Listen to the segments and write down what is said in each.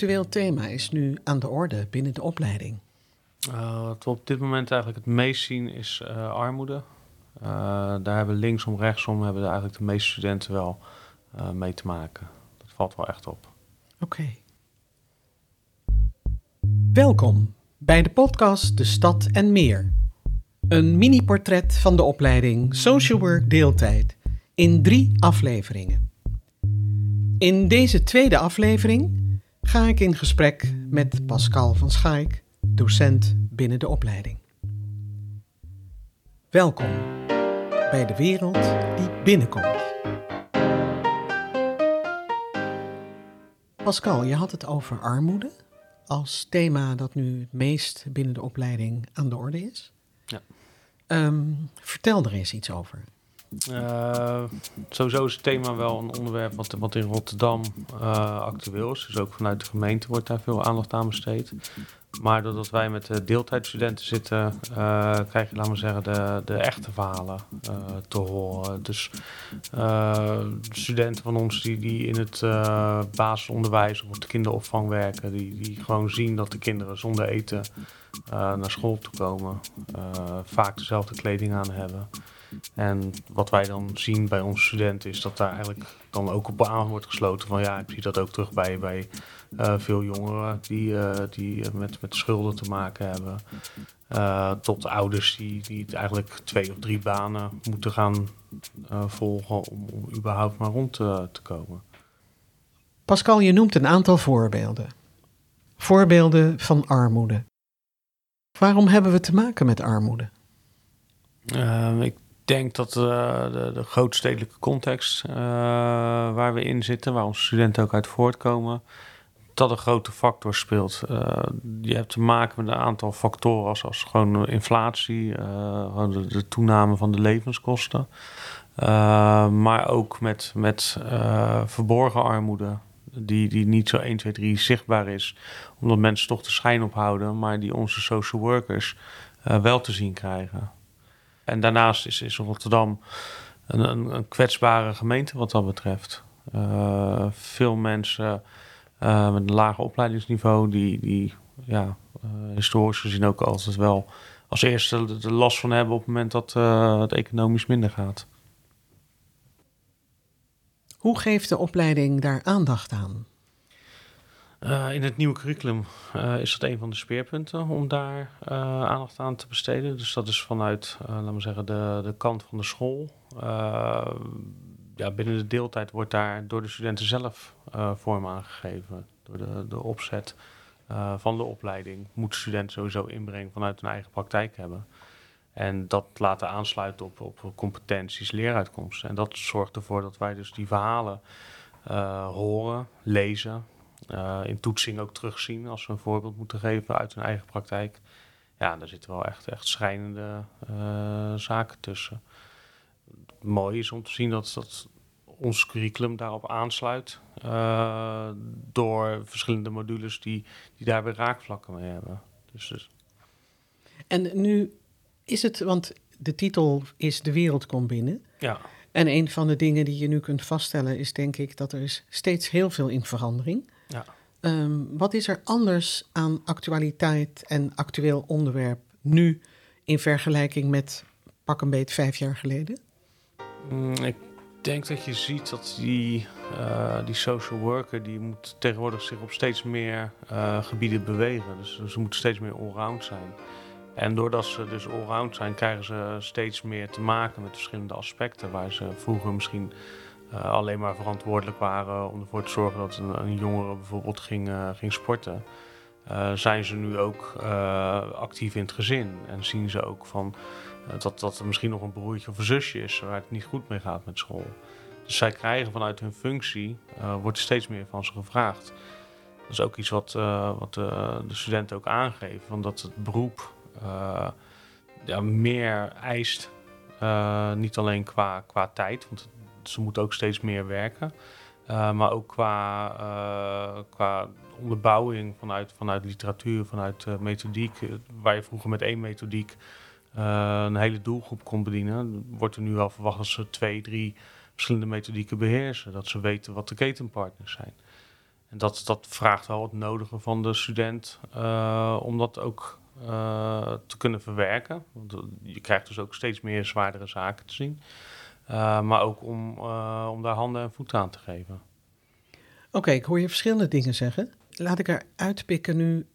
actueel thema is nu aan de orde binnen de opleiding? Uh, wat we op dit moment eigenlijk het meest zien is uh, armoede. Uh, daar hebben linksom, rechtsom hebben eigenlijk de meeste studenten wel mee te maken. Dat valt wel echt op. Oké. Welkom bij de podcast De Stad en Meer. Een mini-portret van de opleiding Social Work Deeltijd in drie afleveringen. In deze tweede aflevering ga ik in gesprek met Pascal van Schaik, docent binnen de opleiding. Welkom bij de wereld die binnenkomt. Pascal, je had het over armoede als thema dat nu het meest binnen de opleiding aan de orde is. Ja. Um, vertel er eens iets over. Uh, sowieso is het thema wel een onderwerp wat, in Rotterdam uh, actueel is. Dus ook vanuit de gemeente wordt daar veel aandacht aan besteed. Maar doordat wij met de deeltijdstudenten zitten, uh, krijg je, laten we zeggen, de, de echte verhalen te horen. Dus studenten van ons die, die in het basisonderwijs of de kinderopvang werken, die, die gewoon zien dat de kinderen zonder eten naar school toe komen. vaak dezelfde kleding aan hebben. En wat wij dan zien bij onze studenten is dat daar eigenlijk dan ook op aan wordt gesloten van ja, ik zie dat ook terug bij, bij uh, veel jongeren die, uh, die met, met schulden te maken hebben. Uh, tot ouders die, die eigenlijk twee of drie banen moeten gaan volgen om, om überhaupt maar rond te, te komen. Pascal, je noemt een aantal voorbeelden. Voorbeelden van armoede. Waarom hebben we te maken met armoede? ik denk dat uh, de, de grootstedelijke context uh, waar we in zitten, waar onze studenten ook uit voortkomen, dat een grote factor speelt. Uh, je hebt te maken met een aantal factoren als, als gewoon inflatie, de, de, toename van de levenskosten. maar ook met, met verborgen armoede, die, die niet zo 1, 2, 3 zichtbaar is, omdat mensen toch de schijn ophouden, maar die onze social workers wel te zien krijgen. En daarnaast is, is Rotterdam een, een, kwetsbare gemeente wat dat betreft. Uh, veel mensen uh, met een lager opleidingsniveau, die, die ja, uh, historisch gezien ook altijd wel als eerste de, last van hebben op het moment dat het economisch minder gaat. Hoe geeft de opleiding daar aandacht aan? Uh, in het nieuwe curriculum uh, is dat een van de speerpunten om daar uh, aandacht aan te besteden. Dus dat is vanuit, laten we zeggen, de, de kant van de school. ja, binnen de deeltijd wordt daar door de studenten zelf vorm aangegeven. Door de, de opzet van de opleiding moet de student sowieso inbreng vanuit hun eigen praktijk hebben. En dat laten aansluiten op, op competenties, leeruitkomsten. En dat zorgt ervoor dat wij dus die verhalen horen, lezen, uh, in toetsing ook terugzien als we een voorbeeld moeten geven uit hun eigen praktijk. Ja, daar zitten wel echt, echt schrijnende uh, zaken tussen. Mooi is om te zien dat, dat ons curriculum daarop aansluit. Uh, door verschillende modules die, die daar weer raakvlakken mee hebben. Dus, dus. En nu is het, want de titel is De wereld komt binnen. Ja. En een van de dingen die je nu kunt vaststellen is denk ik dat er is steeds heel veel in verandering. Ja. Um, wat is er anders aan actualiteit en actueel onderwerp nu in vergelijking met pak een beet vijf jaar geleden? Mm, ik denk dat je ziet dat die, uh, die social worker die moet tegenwoordig zich op steeds meer uh, gebieden bewegen. Dus ze moeten steeds meer allround zijn. En doordat ze dus allround zijn, krijgen ze steeds meer te maken met verschillende aspecten waar ze vroeger misschien uh, alleen maar verantwoordelijk waren om ervoor te zorgen dat een, jongere bijvoorbeeld ging, uh, ging sporten. Uh, zijn ze nu ook actief in het gezin en zien ze ook van, dat, dat er misschien nog een broertje of een zusje is waar het niet goed mee gaat met school. Dus zij krijgen vanuit hun functie, wordt steeds meer van ze gevraagd. Dat is ook iets wat, wat de studenten ook aangeven, van dat het beroep meer eist. niet alleen qua, qua tijd, want ze moeten ook steeds meer werken. Uh, maar ook qua, uh, qua onderbouwing vanuit, vanuit literatuur, vanuit uh, methodiek. waar je vroeger met één methodiek een hele doelgroep kon bedienen, wordt er nu al verwacht dat ze twee, drie verschillende methodieken beheersen. Dat ze weten wat de ketenpartners zijn. En dat, dat vraagt wel het nodige van de student om dat ook te kunnen verwerken. Want je krijgt dus ook steeds meer zwaardere zaken te zien. Maar ook om, om daar handen en voeten aan te geven. Oké, ik hoor je verschillende dingen zeggen. Laat ik er uitpikken nu.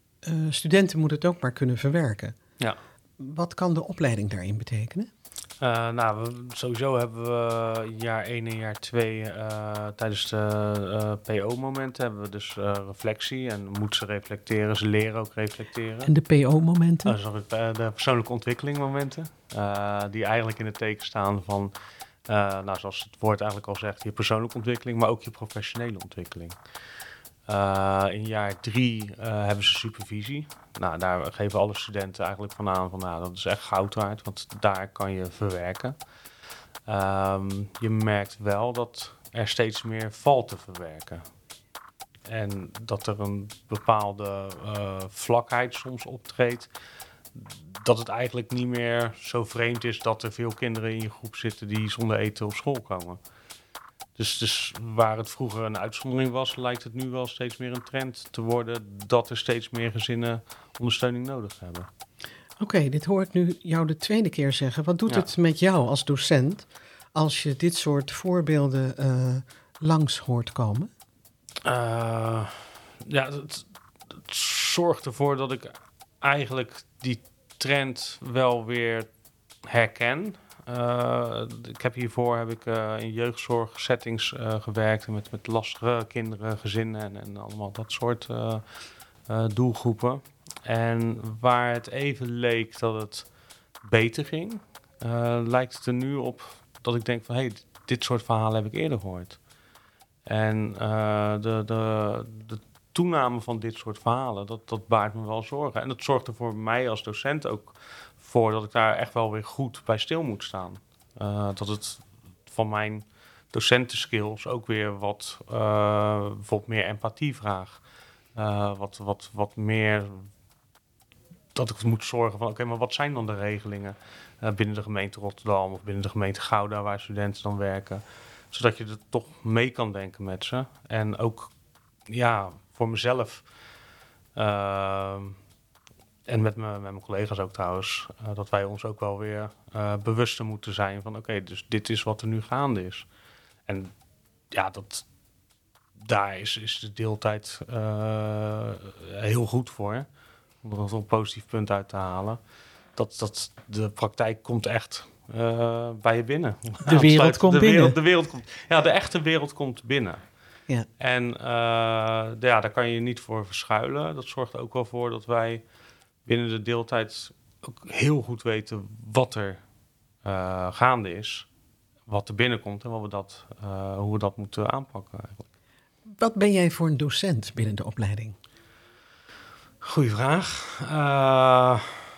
studenten moeten het ook maar kunnen verwerken. Ja. Wat kan de opleiding daarin betekenen? Nou, we, sowieso hebben we jaar 1 en jaar 2 uh, eh, tijdens de PO-momenten hebben we dus reflectie en moeten ze reflecteren, ze leren ook reflecteren. En de PO-momenten? sorry, de persoonlijke ontwikkelingmomenten, die eigenlijk in het teken staan van, nou, zoals het woord eigenlijk al zegt, je persoonlijke ontwikkeling, maar ook je professionele ontwikkeling. Uh, in jaar drie uh, hebben ze supervisie. Nou, daar geven alle studenten eigenlijk van aan van nou, dat is echt goud waard, want daar kan je verwerken. Um, je merkt wel dat er steeds meer valt te verwerken. En dat er een bepaalde vlakheid soms optreedt. Dat het eigenlijk niet meer zo vreemd is dat er veel kinderen in je groep zitten die zonder eten op school komen. Dus, dus waar het vroeger een uitzondering was, lijkt het nu wel steeds meer een trend te worden dat er steeds meer gezinnen ondersteuning nodig hebben. Oké, dit hoor ik nu jou de tweede keer zeggen. Wat doet het met jou als docent als je dit soort voorbeelden uh, langs hoort komen? Uh, ja, het, het zorgt ervoor dat ik eigenlijk die trend wel weer herken. Uh, ik heb hiervoor heb ik uh, in jeugdzorgsettings uh, gewerkt met, met lastige kinderen, gezinnen en, en allemaal dat soort doelgroepen. En waar het even leek dat het beter ging, lijkt het er nu op dat ik denk van hé, hey, dit soort verhalen heb ik eerder gehoord. En de, de, de toename van dit soort verhalen, dat, dat baart me wel zorgen. En dat zorgt er voor mij als docent ook voor dat ik daar echt wel weer goed bij stil moet staan. Uh, dat het van mijn docentenskills ook weer wat, uh, meer empathie vraag. Uh, wat, wat, wat meer dat ik moet zorgen van oké, maar wat zijn dan de regelingen binnen de gemeente Rotterdam of binnen de gemeente Gouda waar studenten dan werken. Zodat je er toch mee kan denken met ze. En ook ja, voor mezelf en met, me, met mijn collega's ook trouwens, uh, dat wij ons ook wel weer uh, bewuster moeten zijn van oké, dus dit is wat er nu gaande is. En ja, dat, daar is, is de deeltijd uh, heel goed voor. Om er een positief punt uit te halen. Dat, dat de praktijk komt echt bij je binnen. De wereld komt de binnen. De wereld komt, ja, de echte wereld komt binnen. Ja. En ja, daar kan je niet voor verschuilen. Dat zorgt ook wel voor dat wij binnen de deeltijd ook heel goed weten wat er uh, gaande is, wat er binnenkomt en wat we dat, uh, hoe we dat moeten aanpakken eigenlijk. Wat ben jij voor een docent binnen de opleiding? Goeie vraag.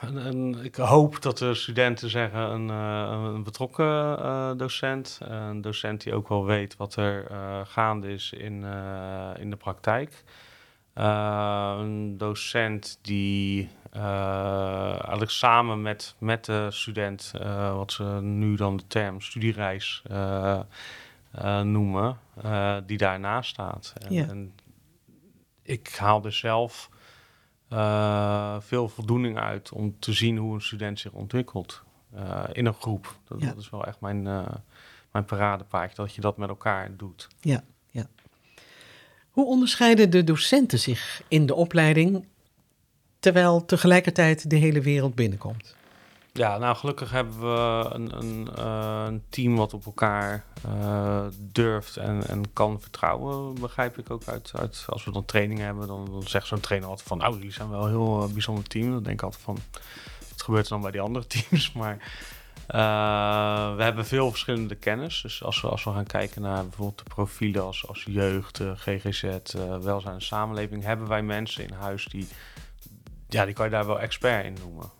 En, en ik hoop dat de studenten zeggen een, een betrokken docent. Een docent die ook wel weet wat er gaande is in, in de praktijk. een docent die uh, eigenlijk samen met, met de student, uh, wat ze nu dan de term studiereis noemen, die daarnaast staat. En, ja. en ik haal er zelf veel voldoening uit om te zien hoe een student zich ontwikkelt in een groep. Dat, ja. dat, is wel echt mijn, mijn paradepaardje, dat je dat met elkaar doet. Ja, ja. Hoe onderscheiden de docenten zich in de opleiding terwijl tegelijkertijd de hele wereld binnenkomt. Ja, nou gelukkig hebben we een, een, uh, een team wat op elkaar uh, durft en, kan vertrouwen, begrijp ik ook uit. uit als we dan training hebben, dan, zegt zo'n trainer altijd van, nou, jullie zijn wel een heel uh, bijzonder team. Dan denk ik altijd van, wat gebeurt er dan bij die andere teams? Maar we hebben veel verschillende kennis. Dus als we, als we gaan kijken naar bijvoorbeeld de profielen als, als jeugd, GGZ, welzijn en samenleving, hebben wij mensen in huis die ja, die kan je daar wel expert in noemen.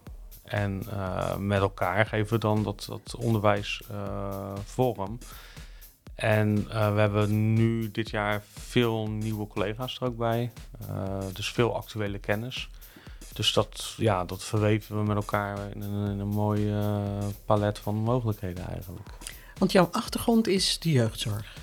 En uh, met elkaar geven we dan dat, dat onderwijs uh, vorm. En uh, we hebben nu dit jaar veel nieuwe collega's er ook bij. dus veel actuele kennis. Dus dat, ja, dat verweven we met elkaar in een, in een mooi palet van mogelijkheden eigenlijk. Want jouw achtergrond is de jeugdzorg.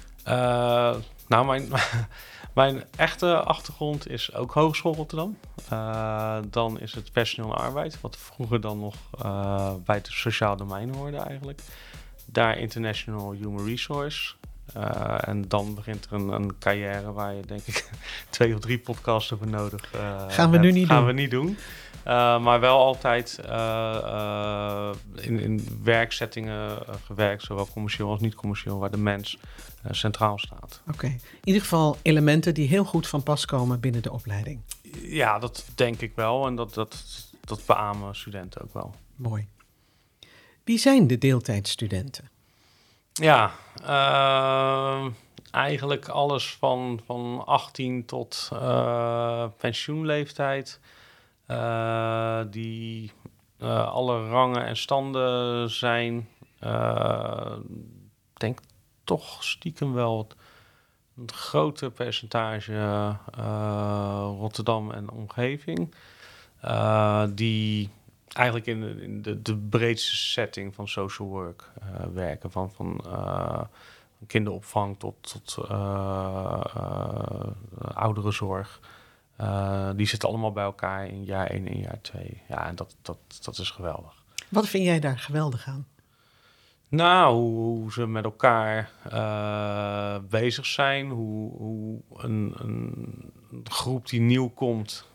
nou, mijn, Mijn echte achtergrond is ook Hogeschool Rotterdam. Uh, dan is het personeel en arbeid, wat vroeger dan nog uh, bij het sociaal domein hoorde eigenlijk. Daar International Human Resource. Uh, en dan begint er een, een, carrière waar je denk ik twee of drie podcasts over nodig Gaan we hebt. nu niet Gaan doen. we niet doen. Maar wel altijd in, in werksettingen gewerkt, zowel commercieel als niet commercieel, waar de mens centraal staat. Oké, okay. in ieder geval elementen die heel goed van pas komen binnen de opleiding. Ja, dat denk ik wel en dat, dat, dat beamen studenten ook wel. Mooi. Wie zijn de deeltijdstudenten? Ja, uh, eigenlijk alles van, van 18 tot uh, pensioenleeftijd. Uh, die alle rangen en standen zijn. Ik denk toch stiekem wel een groter percentage Rotterdam en omgeving. die eigenlijk in, de, in de, breedste setting van social work uh, werken. Van, van kinderopvang tot, tot ouderenzorg. die zitten allemaal bij elkaar in jaar 1 en jaar 2. Ja, en dat, dat, dat is geweldig. Wat vind jij daar geweldig aan? Nou, hoe, ze met elkaar bezig zijn. Hoe, hoe een, een groep die nieuw komt,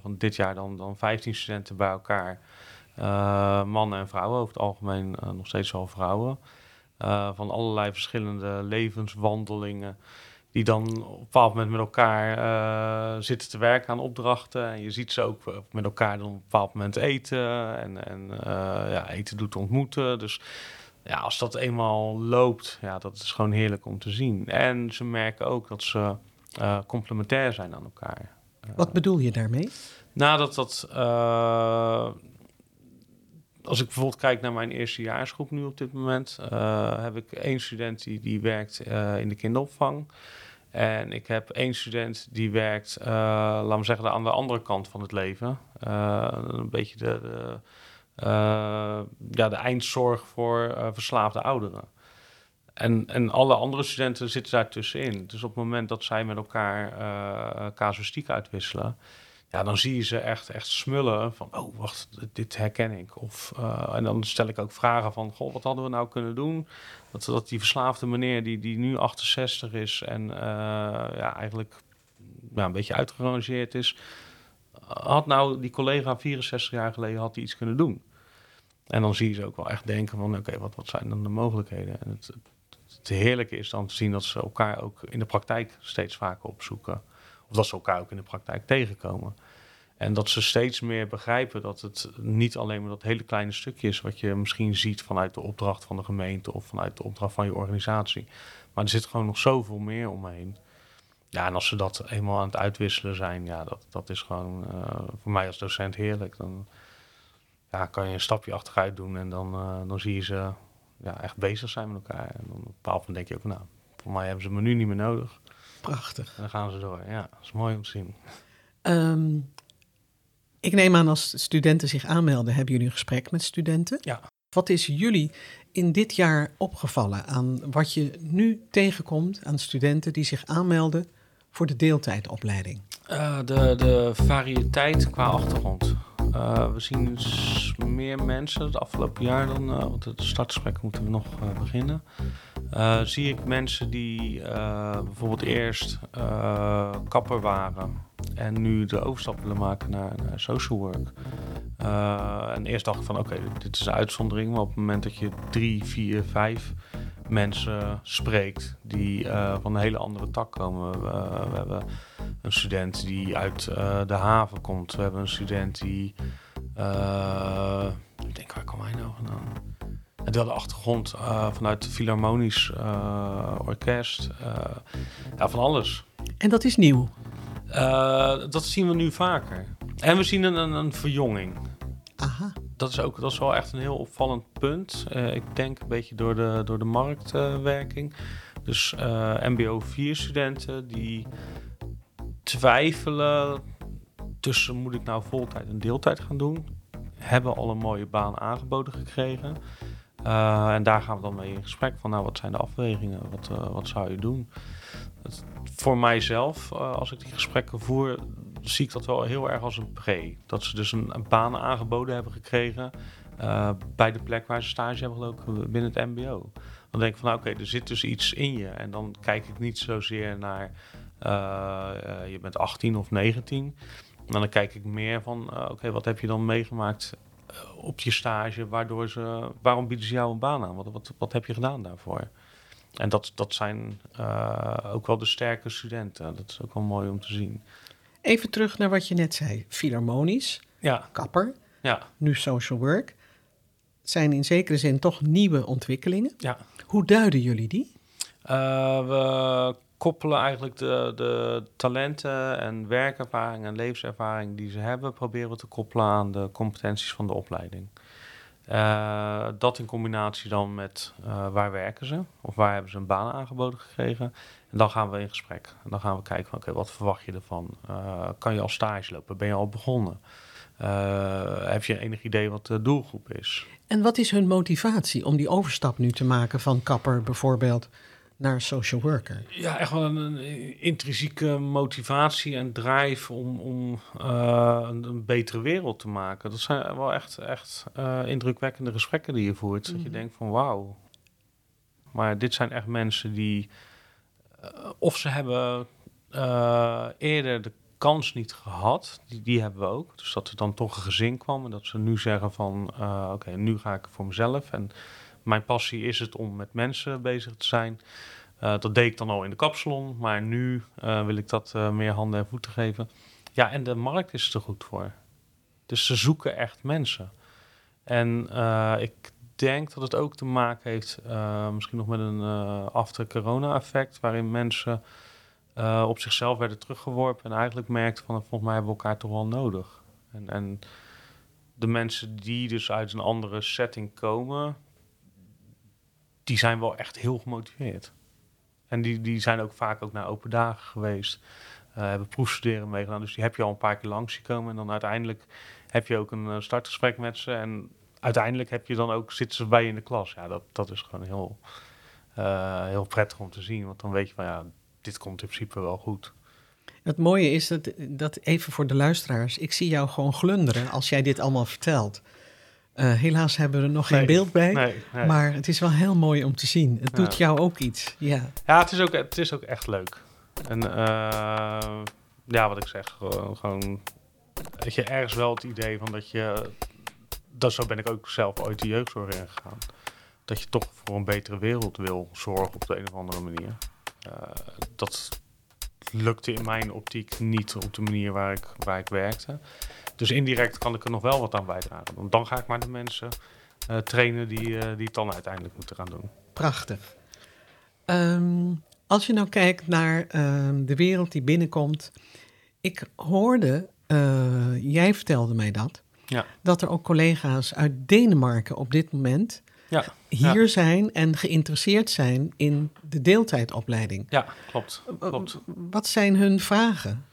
van dit jaar dan, dan 15 studenten bij elkaar. Uh, mannen en vrouwen, over het algemeen nog steeds wel vrouwen. van allerlei verschillende levenswandelingen. Die dan op een bepaald moment met elkaar zitten te werken aan opdrachten. En je ziet ze ook met elkaar dan op een bepaald moment eten. En, en ja, eten doet ontmoeten. Dus ja, als dat eenmaal loopt, ja, dat is gewoon heerlijk om te zien. En ze merken ook dat ze uh, complementair zijn aan elkaar. Wat bedoel je daarmee? Nou, dat als ik bijvoorbeeld kijk naar mijn eerstejaarsgroep nu op dit moment, heb ik één student die, die werkt in de kinderopvang. En ik heb één student die werkt, laten we zeggen, aan de andere kant van het leven. een beetje de, de ja, de eindzorg voor verslaafde ouderen. En, en alle andere studenten zitten daar tussenin. Dus op het moment dat zij met elkaar uh, casuïstiek uitwisselen, ja, dan zie je ze echt, echt smullen van, oh, wacht, dit herken ik. Of, uh, en dan stel ik ook vragen van, goh, wat hadden we nou kunnen doen? Dat, dat die verslaafde meneer die, die nu 68 is en uh, ja, eigenlijk ja, een beetje uitgerangeerd is, had nou die collega 64 jaar geleden had die iets kunnen doen? En dan zie je ze ook wel echt denken van, oké, wat, wat zijn dan de mogelijkheden? En het, het heerlijke is dan te zien dat ze elkaar ook in de praktijk steeds vaker opzoeken. Dat ze elkaar ook in de praktijk tegenkomen. En dat ze steeds meer begrijpen dat het niet alleen maar dat hele kleine stukje is wat je misschien ziet vanuit de opdracht van de gemeente of vanuit de opdracht van je organisatie. Maar er zit gewoon nog zoveel meer omheen. Ja, en als ze dat eenmaal aan het uitwisselen zijn, ja, dat, dat is gewoon uh, voor mij als docent heerlijk. Dan ja, kan je een stapje achteruit doen en dan, uh, dan zie je ze ja, echt bezig zijn met elkaar. En dan op een bepaald moment denk je ook, nou, voor mij hebben ze me nu niet meer nodig. Prachtig. En dan gaan ze door. Ja, dat is mooi om te zien. Um, ik neem aan als studenten zich aanmelden, hebben jullie een gesprek met studenten? Ja. Wat is jullie in dit jaar opgevallen aan wat je nu tegenkomt aan studenten die zich aanmelden voor de deeltijdopleiding? Uh, de, de variëteit qua achtergrond. Uh, we zien dus meer mensen het afgelopen jaar dan, uh, want het startgesprek moeten we nog uh, beginnen. zie ik mensen die bijvoorbeeld eerst kapper waren en nu de overstap willen maken naar, social work. en eerst dacht ik van oké, dit is een uitzondering, maar op het moment dat je drie, vier, vijf mensen spreekt die van een hele andere tak komen. we hebben een student die uit uh, de haven komt. We hebben een student die. Uh, ik denk, waar kwam hij nou vandaan? En de achtergrond vanuit het Philharmonisch Orkest. ja, van alles. En dat is nieuw? dat zien we nu vaker. En we zien een, een, een verjonging. Aha. Dat is ook dat is wel echt een heel opvallend punt. ik denk een beetje door de, door de marktwerking. dus MBO 4 studenten die twijfelen tussen moet ik nou voltijd en deeltijd gaan doen. Hebben al een mooie baan aangeboden gekregen. Uh, en daar gaan we dan mee in gesprek van, nou, wat zijn de afwegingen? Wat, wat zou je doen? voor mijzelf, als ik die gesprekken voer, zie ik dat wel heel erg als een pre. Dat ze dus een, een baan aangeboden hebben gekregen uh, bij de plek waar ze stage hebben gelopen binnen het MBO. Dan denk ik van, nou, oké, er zit dus iets in je. En dan kijk ik niet zozeer naar, uh, je bent 18 of 19. Maar dan kijk ik meer van, oké, wat heb je dan meegemaakt op je stage, waardoor ze, waarom bieden ze jou een baan aan? Wat, wat, wat heb je gedaan daarvoor? En dat, dat zijn ook wel de sterke studenten. Dat is ook wel mooi om te zien. Even terug naar wat je net zei. Philharmonisch, ja. kapper, ja. nu social work. Zijn in zekere zin toch nieuwe ontwikkelingen. Ja. Hoe duiden jullie die? Uh, we koppelen eigenlijk de, de talenten en werkervaring en levenservaring die ze hebben, proberen we te koppelen aan de competenties van de opleiding. Uh, dat in combinatie dan met uh, waar werken ze of waar hebben ze een baan aangeboden gekregen. En dan gaan we in gesprek. En dan gaan we kijken van oké, wat verwacht je ervan? Uh, kan je al stage lopen? Ben je al begonnen? heb je enig idee wat de doelgroep is? En wat is hun motivatie om die overstap nu te maken van kapper bijvoorbeeld naar social worker? Ja, echt wel een, intrinsieke motivatie en drive om, om uh, een, een, betere wereld te maken. Dat zijn wel echt, echt uh, indrukwekkende gesprekken die je voert. Mm. Dat je mhm. denkt van wauw. Maar dit zijn echt mensen die... Uh, of ze hebben eerder de kans niet gehad. Die, die hebben we ook. Dus dat er dan toch een gezin kwam en dat ze nu zeggen van... oké, nu ga ik voor mezelf en mijn passie is het om met mensen bezig te zijn. Dat deed ik dan al in de kapsalon, maar nu wil ik dat meer handen en voeten geven. Ja, en de markt is er goed voor. Dus ze zoeken echt mensen. En ik denk dat het ook te maken heeft, misschien nog met een after-corona-effect, waarin mensen op zichzelf werden teruggeworpen en eigenlijk merkten van, volgens mij hebben we elkaar toch wel nodig. En, en de mensen die dus uit een andere setting komen, die zijn wel echt heel gemotiveerd. En die, die zijn ook vaak ook naar open dagen geweest. Uh, hebben proefstuderen meegedaan. Dus die heb je al een paar keer langs gekomen. En dan uiteindelijk heb je ook een uh, startgesprek met ze. En uiteindelijk heb je dan ook, zitten ze bij je in de klas. Ja, dat, dat is gewoon heel, uh, heel prettig om te zien. Want dan weet je van ja, dit komt in principe wel goed. Het mooie is dat, dat even voor de luisteraars, ik zie jou gewoon glunderen als jij dit allemaal vertelt. Uh, helaas hebben we er nog geen beeld bij. Nee, nee. Maar het is wel heel mooi om te zien. Het doet jou ook iets. Ja, ja het, is ook, het is ook echt leuk. En uh, ja, wat ik zeg, gewoon, gewoon weet je, ergens wel het idee van dat je... Dat zo ben ik ook zelf ooit de jeugdzorg ingegaan. Dat je toch voor een betere wereld wil zorgen op de een of andere manier. Uh, dat lukte in mijn optiek niet op de manier waar ik, waar ik werkte. Dus indirect kan ik er nog wel wat aan bijdragen. Want dan ga ik maar de mensen uh, trainen die, uh, die het dan uiteindelijk moeten gaan doen. Prachtig. Um, als je nou kijkt naar uh, de wereld die binnenkomt. Ik hoorde, eh, jij vertelde mij dat, ja. dat er ook collega's uit Denemarken op dit moment ja, hier ja. zijn en geïnteresseerd zijn in de deeltijdopleiding. Ja, klopt. klopt. Wat zijn hun vragen?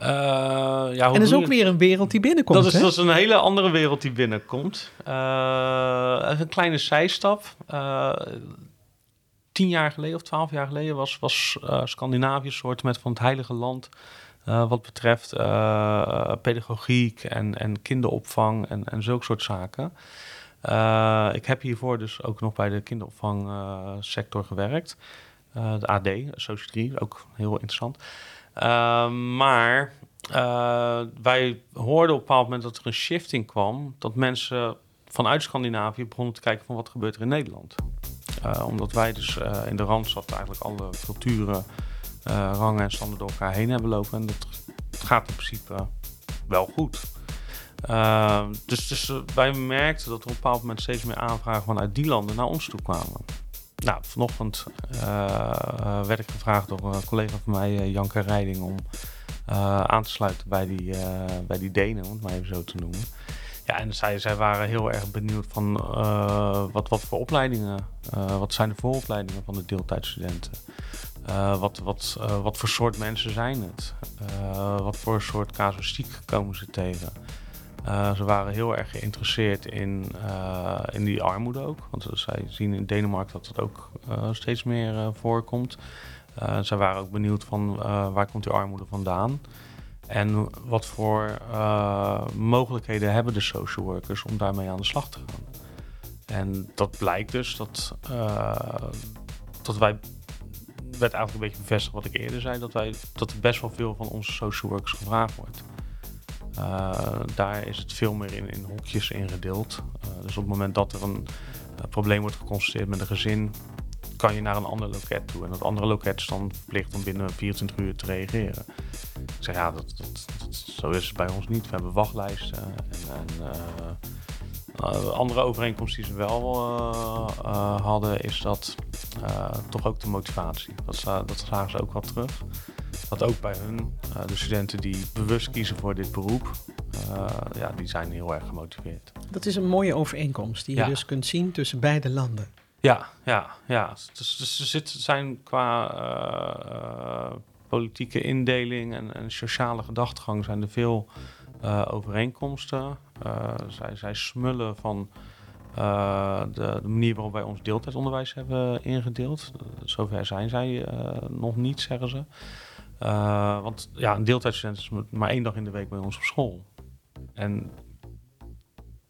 Uh, ja, en dat is ook weer een wereld die binnenkomt. Dat is, dat is een hele andere wereld die binnenkomt. Uh, een kleine zijstap. Uh, tien jaar geleden of twaalf jaar geleden was, was Scandinavië een soort met van het heilige land. Wat betreft pedagogiek en, en kinderopvang en, en zulke soort zaken. ik heb hiervoor dus ook nog bij de kinderopvangsector gewerkt. de AD, Associatie, ook heel interessant. Uh, maar wij hoorden op een bepaald moment dat er een shifting kwam. Dat mensen vanuit Scandinavië begonnen te kijken van wat gebeurt er in Nederland. Omdat wij dus in de Randstad eigenlijk alle culturen, rangen en standen door elkaar heen hebben lopen. En dat gaat in principe wel goed. dus, dus wij merkten dat er op een bepaald moment steeds meer aanvragen vanuit die landen naar ons toe kwamen. Nou, vanochtend uh, werd ik gevraagd door een collega van mij, Janke Rijding, om aan te sluiten bij die, bij die Denen, om het maar even zo te noemen. Ja, en zij, zij waren heel erg benieuwd van wat, wat voor opleidingen, wat zijn de vooropleidingen van de deeltijdstudenten? Wat, wat, wat voor soort mensen zijn het? wat voor soort casuïstiek komen ze tegen? Uh, ze waren heel erg geïnteresseerd in, uh, in die armoede ook. Want zij zien in Denemarken dat het ook uh, steeds meer voorkomt. zij waren ook benieuwd van waar komt die armoede vandaan. En wat voor mogelijkheden hebben de social workers om daarmee aan de slag te gaan. En dat blijkt dus dat, dat wij werd eigenlijk een beetje bevestigd wat ik eerder zei, dat, wij, dat er best wel veel van onze social workers gevraagd wordt. Uh, daar is het veel meer in, in hokjes ingedeeld. Uh, dus op het moment dat er een uh, probleem wordt geconstateerd met een gezin, kan je naar een ander loket toe. En dat andere loket is dan verplicht om binnen 24 uur te reageren. Ik zeg ja, dat, zo is het bij ons niet. We hebben wachtlijsten en, en uh, andere overeenkomst die ze wel uh, hadden, is dat toch ook de motivatie. Dat, dat zagen ze ook wel terug. Dat ook bij hun, de studenten die bewust kiezen voor dit beroep, ja, die zijn heel erg gemotiveerd. Dat is een mooie overeenkomst die je dus kunt zien tussen beide landen. Ja, ja, ja. Dus, dus er zit, zijn qua politieke indeling en, en sociale gedachtegang zijn er veel uh, overeenkomsten. Uh, zij, zij smullen van uh, de, de, manier waarop wij ons deeltijdonderwijs hebben ingedeeld. zover zijn zij nog niet, zeggen ze. want ja, een deeltijdstudent is maar één dag in de week bij ons op school. En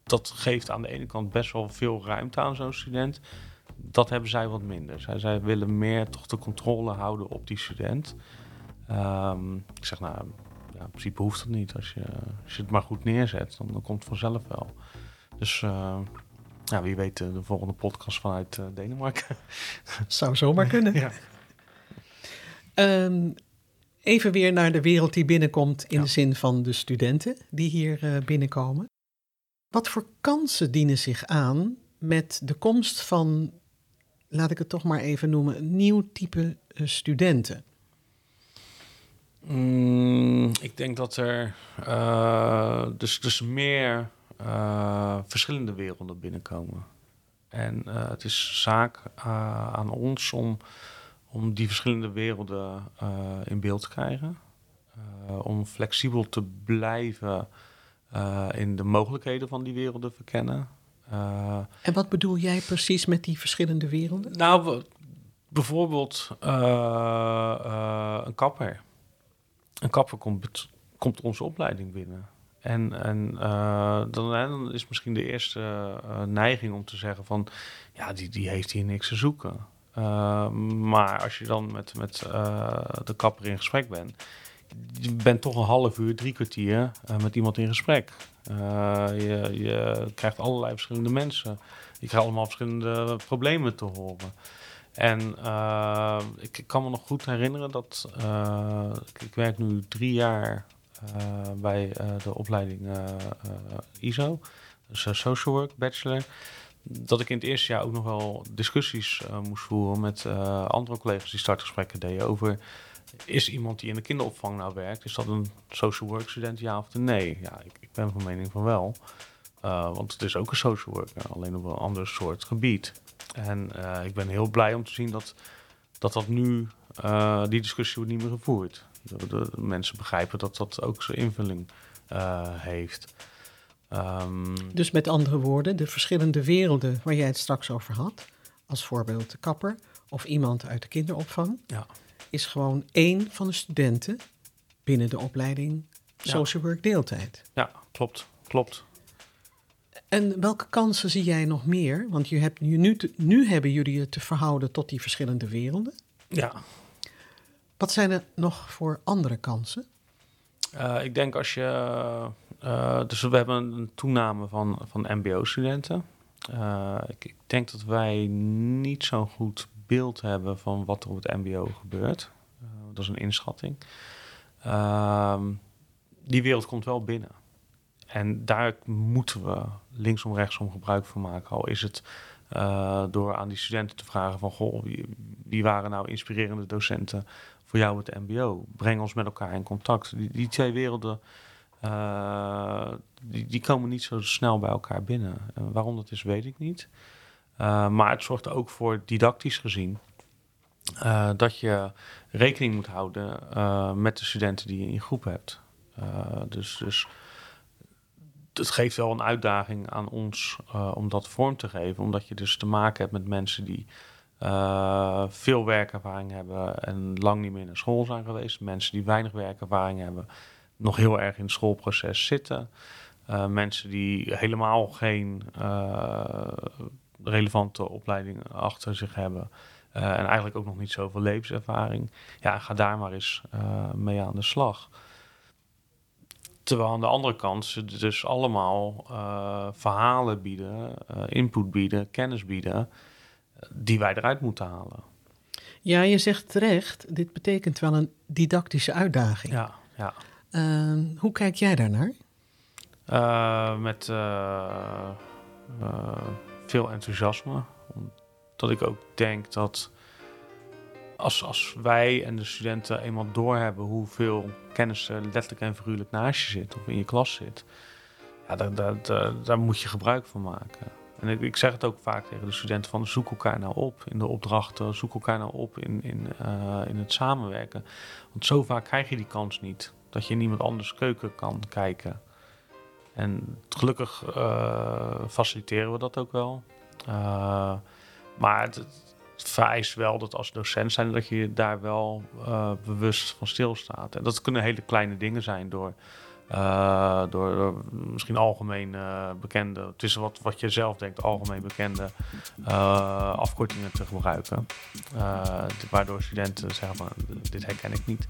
dat geeft aan de ene kant best wel veel ruimte aan zo'n student. Dat hebben zij wat minder. Zij, zij willen meer toch de controle houden op die student. Um, ik zeg nou, in principe hoeft dat niet. Als je, als je het maar goed neerzet, dan, dan komt het vanzelf wel. Dus uh, ja, wie weet de, de volgende podcast vanuit uh, Denemarken. Zou zomaar kunnen. ja. Um, even weer naar de wereld die binnenkomt in de zin van de studenten die hier uh, binnenkomen. Wat voor kansen dienen zich aan met de komst van, laat ik het toch maar even noemen, een nieuw type studenten? Mm, ik denk dat er uh, dus, dus meer uh, verschillende werelden binnenkomen. En uh, het is zaak aan ons om, om die verschillende werelden in beeld te krijgen. om flexibel te blijven in de mogelijkheden van die werelden verkennen. en wat bedoel jij precies met die verschillende werelden? Nou, bijvoorbeeld een kapper een kapper komt, komt onze opleiding binnen. En, en uh, dan, is misschien de eerste uh, neiging om te zeggen van... ja, die, die heeft hier niks te zoeken. Uh, maar als je dan met, met de kapper in gesprek bent... je bent toch een half uur, drie kwartier met iemand in gesprek. je, je krijgt allerlei verschillende mensen. Je krijgt allemaal verschillende problemen te horen. En uh, ik, kan me nog goed herinneren dat uh, ik, werk nu drie jaar uh, bij de opleiding ISO, dus Social Work Bachelor. Dat ik in het eerste jaar ook nog wel discussies moest voeren met andere collega's die startgesprekken deden over is iemand die in de kinderopvang nou werkt, is dat een social work student, ja of nee? Ja, ik, ik ben van mening van wel. Uh, want het is ook een social worker, alleen op een ander soort gebied. En uh, ik ben heel blij om te zien dat dat, dat nu, uh, die discussie wordt niet meer gevoerd. De, de, mensen begrijpen dat dat ook zijn invulling heeft. Um, dus met andere woorden, de verschillende werelden waar jij het straks over had, als voorbeeld de kapper of iemand uit de kinderopvang, ja. is gewoon één van de studenten binnen de opleiding Social Work deeltijd. Ja, klopt, klopt. En welke kansen zie jij nog meer? Want je hebt nu, nu, nu hebben jullie het te verhouden tot die verschillende werelden. Ja. Wat zijn er nog voor andere kansen? Uh, ik denk als je. Uh, dus we hebben een toename van, van MBO-studenten. Uh, ik, ik, denk dat wij niet zo'n goed beeld hebben van wat er op het MBO gebeurt. dat is een inschatting. Ehm, die wereld komt wel binnen. En daar moeten we linksom rechtsom gebruik van maken. Al is het uh, door aan die studenten te vragen van... Goh, wie, waren nou inspirerende docenten voor jou het mbo? Breng ons met elkaar in contact. Die, die twee werelden, uh, die, die, komen niet zo snel bij elkaar binnen. En waarom dat is, weet ik niet. Uh, maar het zorgt ook voor, didactisch gezien... dat je rekening moet houden met de studenten die je in groep hebt. dus... dus het geeft wel een uitdaging aan ons uh, om dat vorm te geven. Omdat je dus te maken hebt met mensen die veel werkervaring hebben en lang niet meer naar school zijn geweest. Mensen die weinig werkervaring hebben, nog heel erg in het schoolproces zitten. mensen die helemaal geen relevante opleiding achter zich hebben. en eigenlijk ook nog niet zoveel levenservaring. Ja, ga daar maar eens mee aan de slag. Terwijl aan de andere kant ze dus allemaal uh, verhalen bieden, uh, input bieden, kennis bieden, die wij eruit moeten halen. Ja, je zegt terecht, dit betekent wel een didactische uitdaging. Ja, ja. Uh, hoe kijk jij daarnaar? met veel enthousiasme. Omdat ik ook denk dat als, als wij en de studenten eenmaal doorhebben hoeveel kennis er letterlijk en figuurlijk naast je zit of in je klas zit, ja, daar, moet je gebruik van maken. En ik, ik, zeg het ook vaak tegen de studenten van zoek elkaar nou op in de opdrachten, zoek elkaar nou op in, in, uh, in het samenwerken. Want zo vaak krijg je die kans niet, dat je in iemand anders keuken kan kijken. En gelukkig uh, faciliteren we dat ook wel. Uh, maar het, vereist wel dat als docent zijn dat je daar wel uh, bewust van stilstaat. En dat kunnen hele kleine dingen zijn door, uh, door, misschien algemeen uh, bekende, tussen wat, wat je zelf denkt, algemeen bekende afkortingen te gebruiken. waardoor studenten zeggen van dit herken ik niet.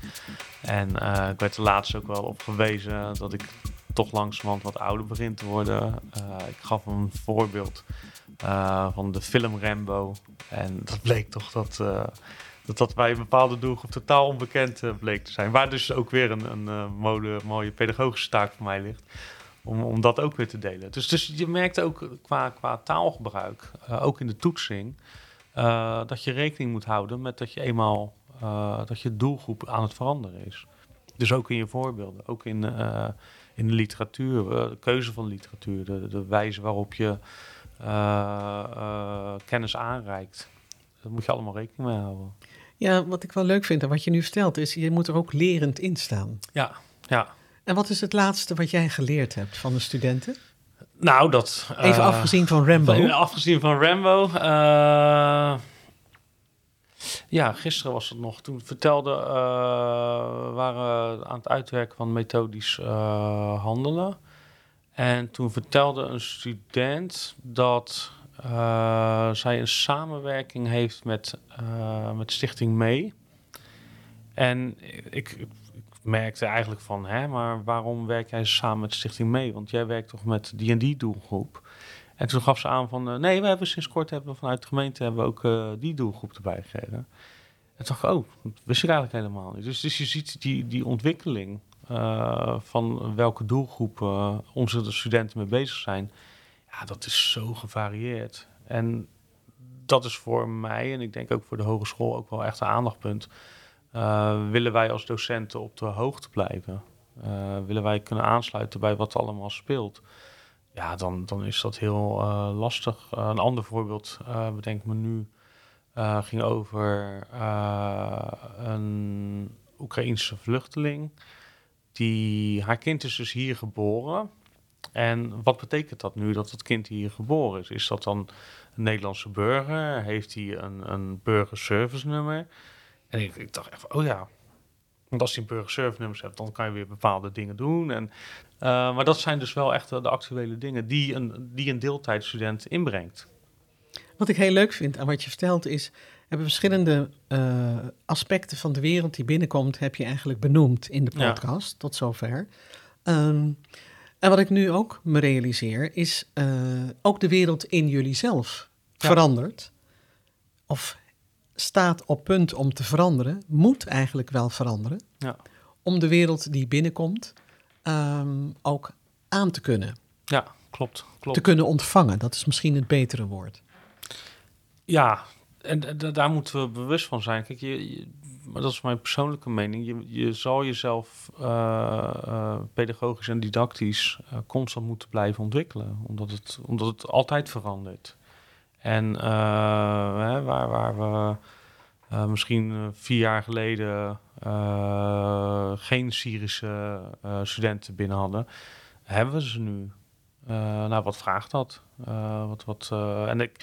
En ik werd er laatst ook wel op gewezen dat ik toch langzamerhand wat ouder begin te worden. ik gaf een voorbeeld uh, van de film Rambo. En dat bleek toch dat, uh, dat, dat bij een bepaalde doelgroep totaal onbekend uh, bleek te zijn. Waar dus ook weer een, een mooie pedagogische taak voor mij ligt. Om, om dat ook weer te delen. Dus, dus je merkt ook qua, qua taalgebruik, ook in de toetsing, dat je rekening moet houden met dat je eenmaal dat je doelgroep aan het veranderen is. Dus ook in je voorbeelden, ook in, in de literatuur, de keuze van literatuur, de, wijze waarop je kennis aanreikt. Daar moet je allemaal rekening mee houden. Ja, wat ik wel leuk vind en wat je nu vertelt is, je moet er ook lerend in staan. Ja, ja. En wat is het laatste wat jij geleerd hebt van de studenten? Nou, dat... Even uh, afgezien van Rambo. Van, afgezien van Rambo. ja, gisteren was het nog. Toen vertelde, waren we aan het uitwerken van methodisch handelen. En toen vertelde een student dat uh, zij een samenwerking heeft met, uh, met Stichting Mee. En ik, ik, merkte eigenlijk van, hè, maar waarom werk jij samen met Stichting Mee? Want jij werkt toch met die en die doelgroep? En toen gaf ze aan van, uh, nee, we hebben sinds kort hebben we vanuit de gemeente hebben we ook die doelgroep erbij gegeven. En toen dacht ik, oh, dat wist ik eigenlijk helemaal niet. Dus, dus je ziet die, die ontwikkeling uh, van welke doelgroep uh, onze studenten mee bezig zijn, ja, dat is zo gevarieerd. En dat is voor mij en ik denk ook voor de hogeschool ook wel echt een aandachtpunt. Uh, willen wij als docenten op de hoogte blijven? willen wij kunnen aansluiten bij wat allemaal speelt? Ja, dan, dan is dat heel lastig. een ander voorbeeld, bedenk me nu, ging over een Oekraïense vluchteling die, haar kind is dus hier geboren. En wat betekent dat nu dat het kind hier geboren is? Is dat dan een Nederlandse burger? Heeft hij een, een burgerservice nummer? En ik, ik dacht even, oh ja, want als hij een burgerservice nummer hebt, dan kan je weer bepaalde dingen doen. En, uh, maar dat zijn dus wel echt de actuele dingen die een, die een deeltijdstudent inbrengt. Wat ik heel leuk vind aan wat je vertelt is, hebben verschillende uh, aspecten van de wereld die binnenkomt, heb je eigenlijk benoemd in de podcast tot zover. Um, en wat ik nu ook me realiseer, is uh, ook de wereld in jullie zelf ja. verandert. Of staat op punt om te veranderen, moet eigenlijk wel veranderen. Ja. Om de wereld die binnenkomt um, ook aan te kunnen. Ja, klopt, klopt. Te kunnen ontvangen, dat is misschien het betere woord. Ja, en daar moeten we bewust van zijn. Kijk, je, maar dat is mijn persoonlijke mening. Je, je zal jezelf uh, uh, pedagogisch en didactisch uh, constant moeten blijven ontwikkelen, omdat het, omdat het altijd verandert. En hè, waar, waar we misschien vier jaar geleden geen Syrische studenten binnen hadden, hebben we ze nu. nou, wat vraagt dat? wat, wat, en ik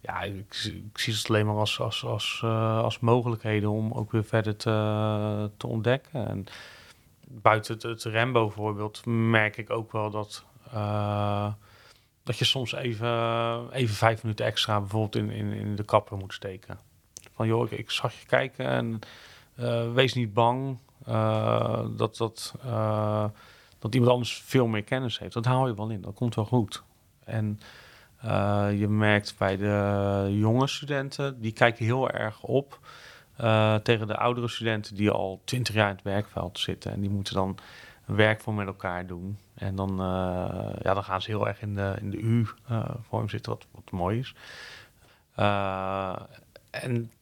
ja, ik, ik, zie het alleen maar als, als, als, als mogelijkheden om ook weer verder te, te ontdekken. En buiten het, het Rambo voorbeeld merk ik ook wel dat dat je soms even, even vijf minuten extra bijvoorbeeld in, in, in de kapper moet steken. Van joh, ik, zag je kijken en uh, wees niet bang dat, dat, dat iemand anders veel meer kennis heeft. Dat haal je wel in, dat komt wel goed. En je merkt bij de jonge studenten, die kijken heel erg op tegen de oudere studenten die al twintig jaar in het werkveld zitten. En die moeten dan werk voor met elkaar doen. En dan, uh, ja, dan gaan ze heel erg in de, in de U-vorm zitten, wat, wat mooi is. En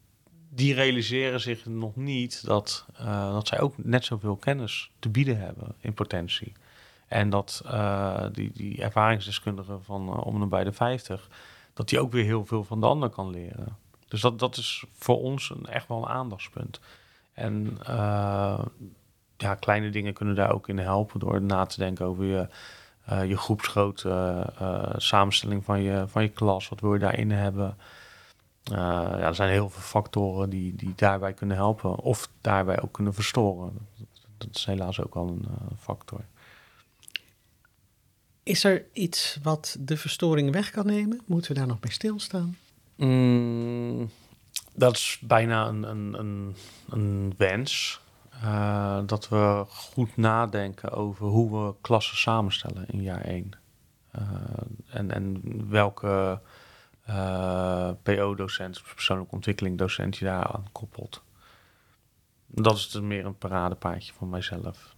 die realiseren zich nog niet dat, dat zij ook net zoveel kennis te bieden hebben in potentie. En dat die, die ervaringsdeskundige van om en bij de 50, dat die ook weer heel veel van de ander kan leren. Dus dat, dat is voor ons een, echt wel een aandachtspunt. En ja, kleine dingen kunnen daar ook in helpen door na te denken over je, je groepsgrootte, samenstelling van je, van je klas, wat wil je daarin hebben. ja, er zijn heel veel factoren die, die daarbij kunnen helpen of daarbij ook kunnen verstoren. Dat, is helaas ook al een factor. Is er iets wat de verstoring weg kan nemen? Moeten we daar nog bij stilstaan? Mm, dat is bijna een, een, een, een wens. Uh, dat we goed nadenken over hoe we klassen samenstellen in jaar 1. Uh, eh, en, en welke uh, PO-docent, persoonlijke ontwikkeling docent je daar aan koppelt. Dat is dus meer een paradepaadje van mijzelf.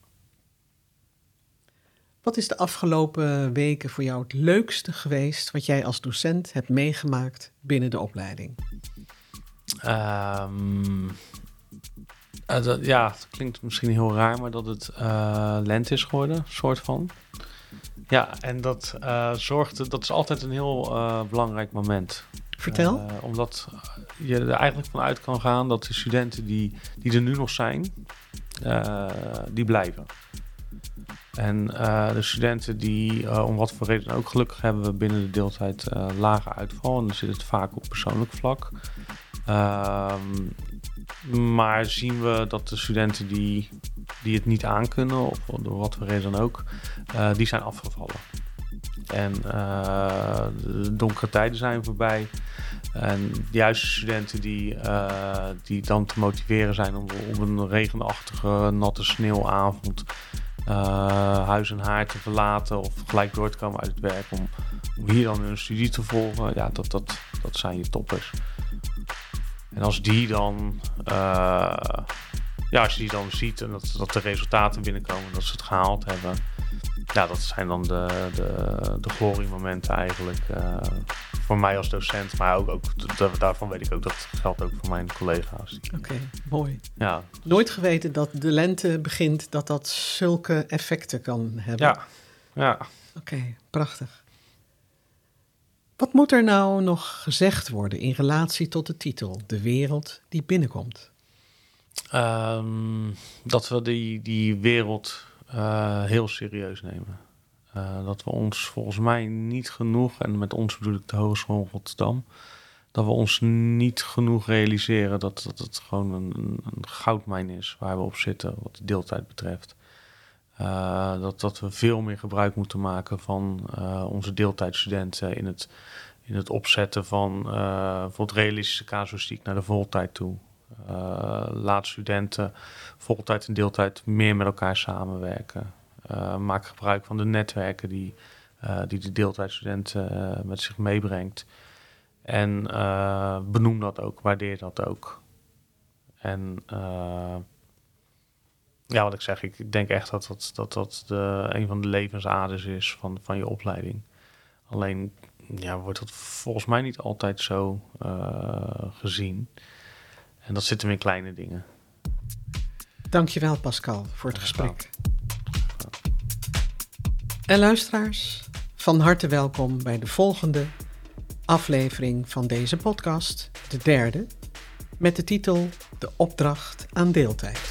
Wat is de afgelopen weken voor jou het leukste geweest wat jij als docent hebt meegemaakt binnen de opleiding? Um, uh, ja, het klinkt misschien heel raar, maar dat het uh, lente is geworden, soort van. Ja, en dat uh, zorgt, dat is altijd een heel belangrijk moment. Vertel. omdat je er eigenlijk vanuit kan gaan dat de studenten die, die er nu nog zijn, die blijven. En de studenten die om wat voor reden ook gelukkig hebben we binnen de deeltijd lage uitval. En dan zit het vaak op persoonlijk vlak. Ehm, maar zien we dat de studenten die, die het niet aankunnen, of door wat voor reden dan ook, uh, die zijn afgevallen. En uh, de donkere tijden zijn voorbij. En de juiste studenten die, uh, die dan te motiveren zijn om op een regenachtige, natte sneeuwavond huis en haar te verlaten of gelijk door te komen uit het werk om, hier dan hun studie te volgen, ja, dat, dat, dat zijn je toppers. En als die dan, uh, ja, als je die dan ziet en dat, dat de resultaten binnenkomen, dat ze het gehaald hebben. Ja, dat zijn dan de, de, de gloriemomenten eigenlijk. Uh, voor mij als docent, maar ook, ook daarvan weet ik ook dat geldt ook voor mijn collega's. Oké, mooi. Ja. Nooit geweten dat de lente begint, dat dat zulke effecten kan hebben. Ja, ja. Oké, prachtig. Wat moet er nou nog gezegd worden in relatie tot de titel, De wereld die binnenkomt? Um, dat we die, die wereld uh, heel serieus nemen. Uh, dat we ons volgens mij niet genoeg, en met ons bedoel ik de Hogeschool Rotterdam, dat we ons niet genoeg realiseren dat, dat het gewoon een, een goudmijn is waar we op zitten wat de deeltijd betreft. Uh, dat, dat we veel meer gebruik moeten maken van uh, onze deeltijdstudenten in het, in het opzetten van bijvoorbeeld realistische casuïstiek naar de voltijd toe. laat studenten voltijd en deeltijd meer met elkaar samenwerken. Maak gebruik van de netwerken die, die de deeltijdstudenten met zich meebrengt. En benoem dat ook, waardeer dat ook. En ja, wat ik zeg, ik denk echt dat dat, dat, dat de, een van de levensaders is van, van je opleiding. Alleen ja, wordt dat volgens mij niet altijd zo uh, gezien. En dat zit hem in kleine dingen. Dankjewel Pascal voor het gesprek. En luisteraars, van harte welkom bij de volgende aflevering van deze podcast, de derde, met de titel De opdracht aan deeltijd.